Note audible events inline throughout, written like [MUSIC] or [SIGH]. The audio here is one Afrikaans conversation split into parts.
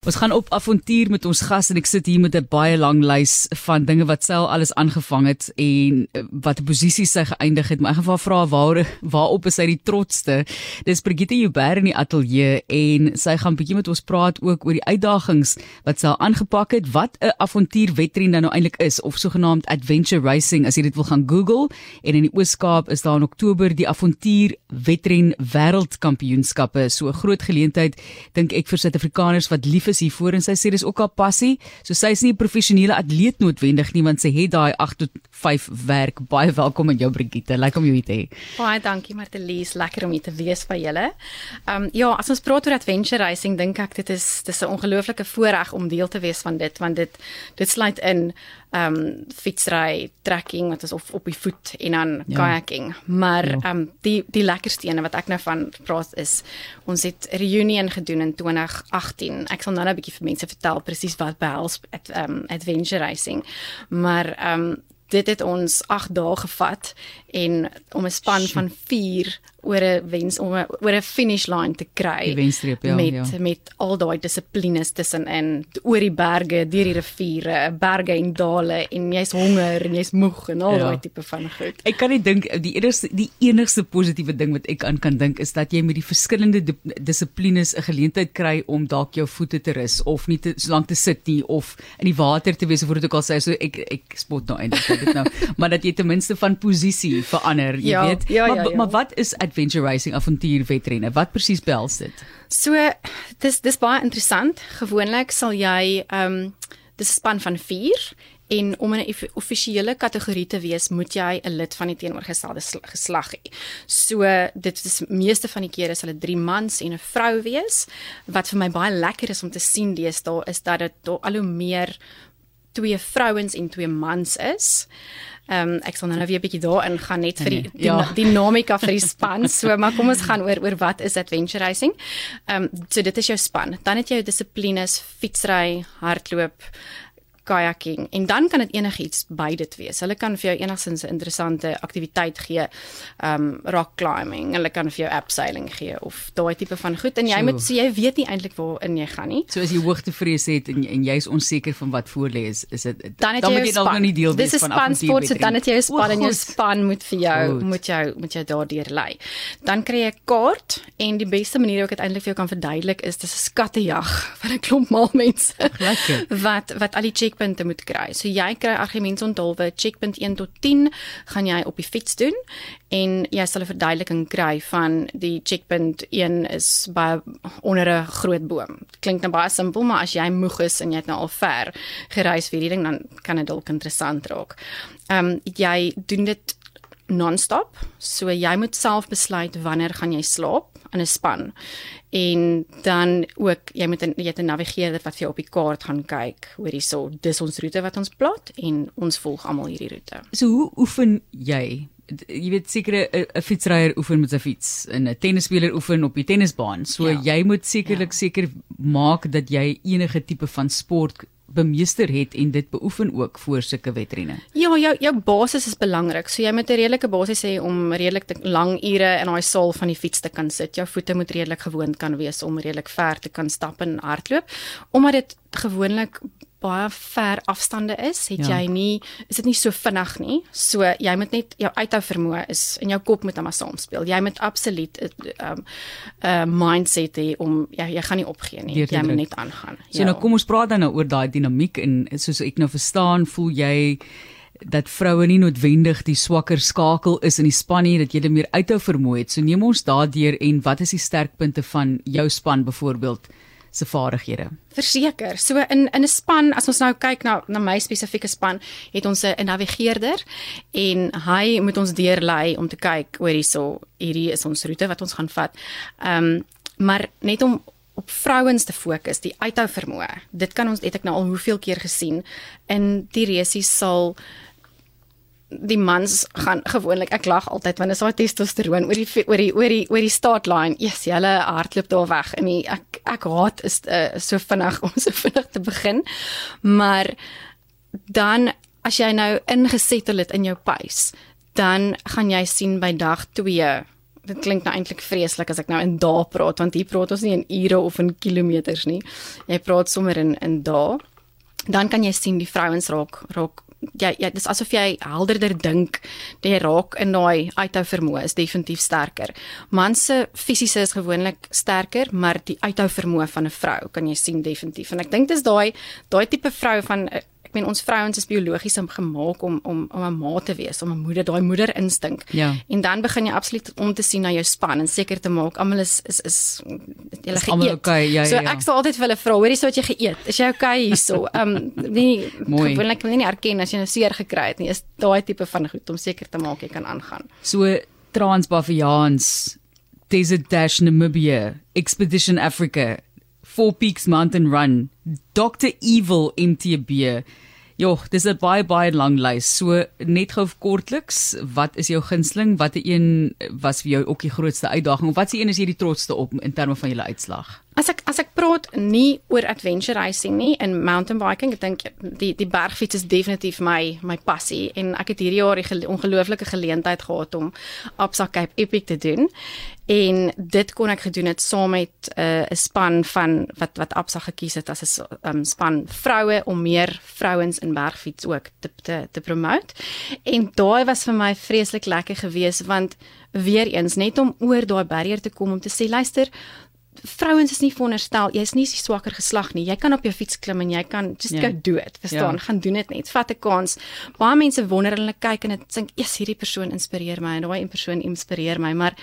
Ons gaan op avontuur met ons gas en ek sit hier met 'n baie lang lys van dinge wat sy al alles aangevang het en eh, wat posisie sy geëindig het. Maar ek gaan vir haar vra waar waarop is sy die trotste? Dis Brigitte Joubert in die ateljee en sy gaan bietjie met ons praat ook oor die uitdagings wat sy al aangepak het, wat 'n avontuur wedren dan nou eintlik is of sogenaamd adventure racing as jy dit wil gaan Google en in die Oos-Kaap is daar in Oktober die avontuur wedren wêreldkampioenskappe. So 'n groot geleentheid dink ek vir Suid-Afrikaners wat lief is hiervoor en sy sê dis ook haar passie. So sy is nie 'n professionele atleet noodwendig nie want sy het daai 8 tot 5 werk. Baie welkom in jou Brigitte. Lekker om jou hier te hê. Baie dankie Martelies, lekker om hier te wees by julle. Ehm um, ja, as ons praat oor adventure racing, dink ek dit is dis 'n ongelooflike voorreg om deel te wees van dit want dit dit sluit in ehm um, fietsry, trekking wat is op op die voet en dan ja. kayaking. Maar ja. ehm ja. um, die die lekkerste ene wat ek nou van praat is ons het reunion gedoen in 2018. Ek sal nou 'n bietjie vir mense vertel presies wat behels ehm um, adventure racing. Maar ehm um, dit het ons 8 dae gevat en om 'n span van 4 oor 'n wens om a, oor 'n finish line te kry wenstreep, ja, met ja. met al daai dissiplines tussen in oor die berge, deur die riviere, berge en dale en jy's honger en jy's moeg en al ja. daai tipe van goed. Ek kan nie dink die enigste die enigste positiewe ding wat ek aan kan dink is dat jy met die verskillende di dissiplines 'n geleentheid kry om dalk jou voete te rus of nie te so lank te sit nie of in die water te wees of wat ek al sê so ek ek spot nou eintlik dit nou [LAUGHS] maar dat jy ten minste van posisie verander, jy ja, weet. Ja, maar ja, ja. maar wat is adventure racing avontuur wedrenne? Wat presies behels dit? So dis dis baie interessant. Gewoonlik sal jy ehm um, dis 'n span van 4 en om in 'n offisiële kategorie te wees, moet jy 'n lid van die teenoorgestelde geslag hê. So dit is meeste van die kere sal dit 3 mans en 'n vrou wees. Wat vir my baie lekker is om te sien deesdae is dat dit al hoe meer twee vrouens en twee mans is. Ehm um, ek sal nou nou weer 'n bietjie daarin gaan net vir die nee, ja. die dinamika vir die span. [LAUGHS] So maar kom ons gaan oor oor wat is adventure racing. Ehm um, so dit is jou span. Dan het jy jou dissiplines fietsry, hardloop, kayaking en dan kan dit enigiets by dit wees. Hulle kan vir jou enigstens 'n interessante aktiwiteit gee. Um rock climbing, hulle kan vir jou abseiling gee of daai tipe van goed en jy so. moet sê jy weet nie eintlik waar in jy gaan nie. So as jy hoogtevrees het en en jy's onseker van wat voor lê is, is dit dan, dan moet jy dalk nog nie deel wees van avontuur. Dis 'n span, dan het jy 'n span en jou span moet vir jou goed. moet jou moet jou daardeur lei. Dan kry jy 'n kaart en die beste manier hoe ek dit eintlik vir jou kan verduidelik is dis 'n skattejag van 'n klomp mal [LAUGHS] mense. Lekker. Wat wat al die checkpunte moet kry. So jy kry argumentsonthulwe checkpunt 1 tot 10 gaan jy op die fiets doen en jy sal 'n verduideliking kry van die checkpunt 1 is by onder 'n groot boom. Klink nou baie simpel, maar as jy moeg is en jy het nou al ver gereis vir hierdie ding dan kan dit dalk interessant raak. Ehm um, jy doen dit non-stop. So jy moet self besluit wanneer gaan jy slaap in 'n span. En dan ook jy moet 'n jy het 'n navigeerder wat vir jou op die kaart gaan kyk. Hoor hierso, dis ons roete wat ons plot en ons volg almal hierdie roete. So hoe oefen jy? Jy weet seker 'n fietsryer oefen met sy fiets en 'n tennisspeler oefen op die tennisbaan. So ja. jy moet sekerlik ja. seker maak dat jy enige tipe van sport bemeester het en dit beoefen ook voor sulke wedrenne. Ja, jou jou basis is belangrik. So jy moet 'n redelike basis hê om redelik lang ure in daai saal van die fiets te kan sit. Jou voete moet redelik gewoond kan wees om redelik ver te kan stap en hardloop. Omdat dit gewoonlik baie ver afstande is, het ja. jy nie is dit nie so vinnig nie. So jy moet net jou uithou vermoë is in jou kop moet maar saamspeel. Jy moet absoluut 'n um, 'n uh, mindset hê om jy jy gaan nie opgee nie. Jy moet net aangaan. So ja. nou kom ons praat dan nou oor daai dinamiek en soos ek nou verstaan, voel jy dat vroue nie noodwendig die swakker skakel is in die span nie dat jy meer uithou vermoë het. So neem ons daardeur en wat is die sterkpunte van jou span byvoorbeeld? Se vaardighede. Verseker. So in in 'n span, as ons nou kyk na na my spesifieke span, het ons 'n navigeerder en hy moet ons deurlei om te kyk oor hierso, hierdie is ons roete wat ons gaan vat. Ehm um, maar net om op vrouens te fokus, die uithou vermoë. Dit kan ons het ek nou al hoeveel keer gesien in die resies sal die mans gaan gewoonlik ek lag altyd wanneer daai testosteron oor die oor die oor die oor die start line yes hulle hardloop daar weg en die, ek ek haat is uh, so vinnig [LAUGHS] om so vinnig te begin maar dan as jy nou ingesettel het in jou pace dan gaan jy sien by dag 2 dit klink nou eintlik vreeslik as ek nou in dae praat want hier praat ons nie in ure of in kilometers nie. Jy praat sommer in in dae. Dan kan jy sien die vrouens raak raak ja ja dis asof jy helderder dink jy raak in daai uithou vermoë is definitief sterker. Man se fisiese is gewoonlik sterker maar die uithou vermoë van 'n vrou kan jy sien definitief. En ek dink dis daai daai tipe vrou van ek meen ons vrouens is biologies gemaak om om om 'n ma te wees, om 'n moeder, daai moeder instink. Ja. En dan begin jy absoluut om te sien na jou span en seker te maak almal is is is jy geëet. Almal okay, ja ja. So ek sal altyd vir hulle vra, hoorie, so wat jy geëet? Is jy okay hierso? [LAUGHS] Ehm um, nie gewoonlik wil nie erken as jy nou seer gekry het nie. Is daai tipe van goed om seker te maak jy kan aangaan. So Transbaviaans Desert Dash Namibia, Expedition Africa, Four Peaks Mountain Run, Dr Evil MTB. Ja, dis 'n baie baie lang lys. So net gou kortliks, wat is jou gunsteling? Watter een was vir jou ook die grootste uitdaging? Wat se een is jy die trotste op in terme van julle uitslag? As ek as ek praat nie oor adventure racing nie en mountain biking, ek dink die die bergfiets is definitief my my passie en ek het hierdie jaar 'n gele, ongelooflike geleentheid gehad om Absa Cape Epic te doen. En dit kon ek gedoen het saam met eh, 'n uh, span van wat wat Absa gekies het as 'n um, span vroue om meer vrouens in bergfiets ook te te, te promote. En daai was vir my vreeslik lekker geweest want weer eens net om oor daai barrier te kom om te sê luister vrouens is nie veronderstel jy's nie die swakker geslag nie. Jy kan op jou fiets klim en jy kan just ja. go do it. Verstaan? Ja. Gaan doen dit net. Vat 'n kans. Baie mense wonder hulle kyk en dit dink, "Ja, hierdie persoon inspireer my en daai persoon inspireer my." Maar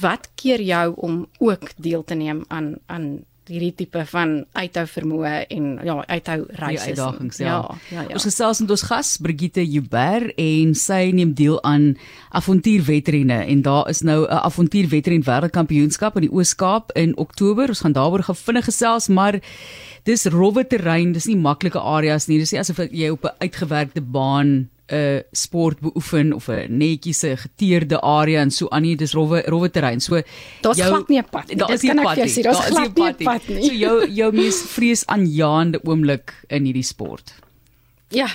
wat keer jou om ook deel te neem aan aan hierdie tipe van uithou vermoë en ja, uithou reise uitdagings ja. Ja, ja, ja. Ons gesels met ons gas Brigitte Juber en sy neem deel aan avontuurwedrenne en daar is nou 'n avontuurwedren wêreldkampioenskap in die Oos-Kaap in Oktober. Ons gaan daaroor gevindig gesels, maar dis rowwe terrein, dis nie maklike areas nie. Dis nie asof jy op 'n uitgewerkte baan 'n sport beoefen of 'n netjiese geteerde area en so aan nie dis rowwe rowwe terrein. So daar's glad nie 'n pad nie. Daar is nie 'n pad nie. Daar's glad nie 'n pad nie. So jou jou mees vrees aanjaende oomblik in hierdie sport. Ja,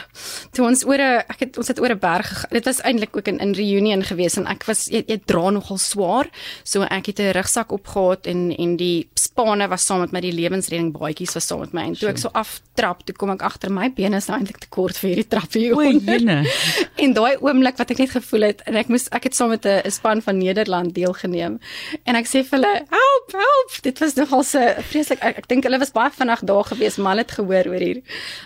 toe ons oor 'n ek het ons het oor 'n berg gegaan. Dit was eintlik ook in 'n reunion geweest en ek was jy, jy dra nogal swaar. So ek het 'n rugsak opgehad en en die spanne was saam met my die lewensredding baadjies was saam met my en toe ek so aftrap, toe kom ek agter my bene is nou eintlik te kort vir hierdie trappie. O, jene. [LAUGHS] en daai oomblik wat ek net gevoel het en ek moes ek het saam met 'n span van Nederland deelgeneem en ek sê vir hulle, "Help, help." Dit was nogal so vreeslik. Ek, ek dink hulle was baie vinnig daar geweest, maar hulle het gehoor oor hier.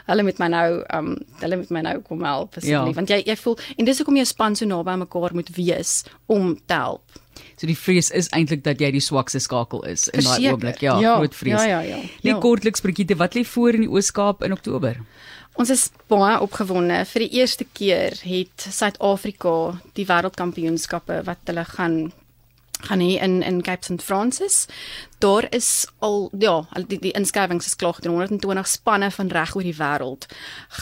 Hulle met my nou um hulle met my nou kom help asseblief ja. want jy jy voel en dis hoekom jou span so naby aan mekaar moet wees om te help. So die vrees is eintlik dat jy die swakste skakel is in daai oomblik. Ja, ja, groot vrees. Ja, ja, ja. Net ja. kortliks Brigitte, wat lê voor in die Oos-Kaap in Oktober? Ons is baie opgewonde. Vir die eerste keer het Suid-Afrika die wêreldkampioenskappe wat hulle gaan gaan hier in in Cape St Francis. Daar is al ja, die die inskrywings is klaar gedoen. 120 spanne van reg oor die wêreld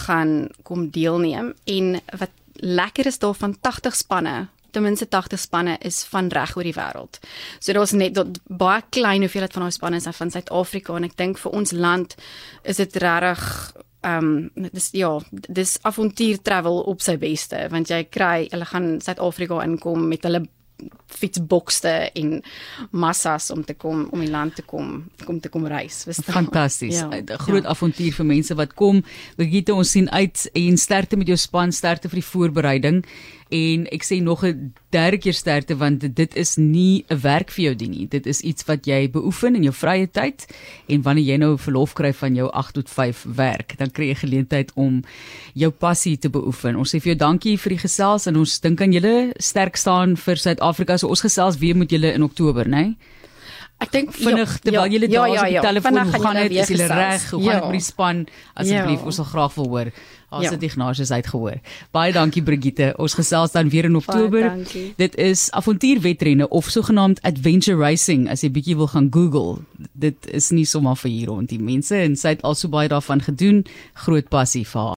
gaan kom deelneem en wat lekker is daar van 80 spanne. Ten minste 80 spanne is van reg oor die wêreld. So daar's net dat baie klein hoeveelheid van daai spanne is van Suid-Afrika. En ek dink vir ons land is dit regtig ehm um, dis ja, dis avontuur travel op sy beste. Want jy kry hulle gaan Suid-Afrika inkom met hulle fietsbokste en massas om te kom om in land te kom kom te kom reis. Fantasties. 'n ja, Groot ja. avontuur vir mense wat kom. Brigitte, ons sien uit en sterkte met jou span, sterkte vir die voorbereiding en ek sê nog 'n derde keer sterkte want dit is nie 'n werk vir jou ding nie. Dit is iets wat jy beoefen in jou vrye tyd en wanneer jy nou verlof kry van jou 8 tot 5 werk, dan kry jy geleentheid om jou passie te beoefen. Ons sê vir jou dankie vir die gesels en ons dink aan julle sterk staan vir Suid-Afrika. So ons gesels weer met julle in Oktober, né? Nee? Ek dink vinnig ja, terwyl jy ja, daar ja, ja, op die ja, telefoon hoe gaan dit? Is jy reg? Hoe gaan dit ja. met die span? Asseblief, ja. ons wil graag wil hoor. Ons ja. het Ignatius uitgehoor. Baie dankie Brigitte. Ons gesels dan weer in Oktober. Dit is avontuurwedrenne of sogenaamd adventure racing as jy bietjie wil gaan Google. Dit is nie sommer vir hier rond die mense en sy het al so baie daarvan gedoen. Groot passie vir haar.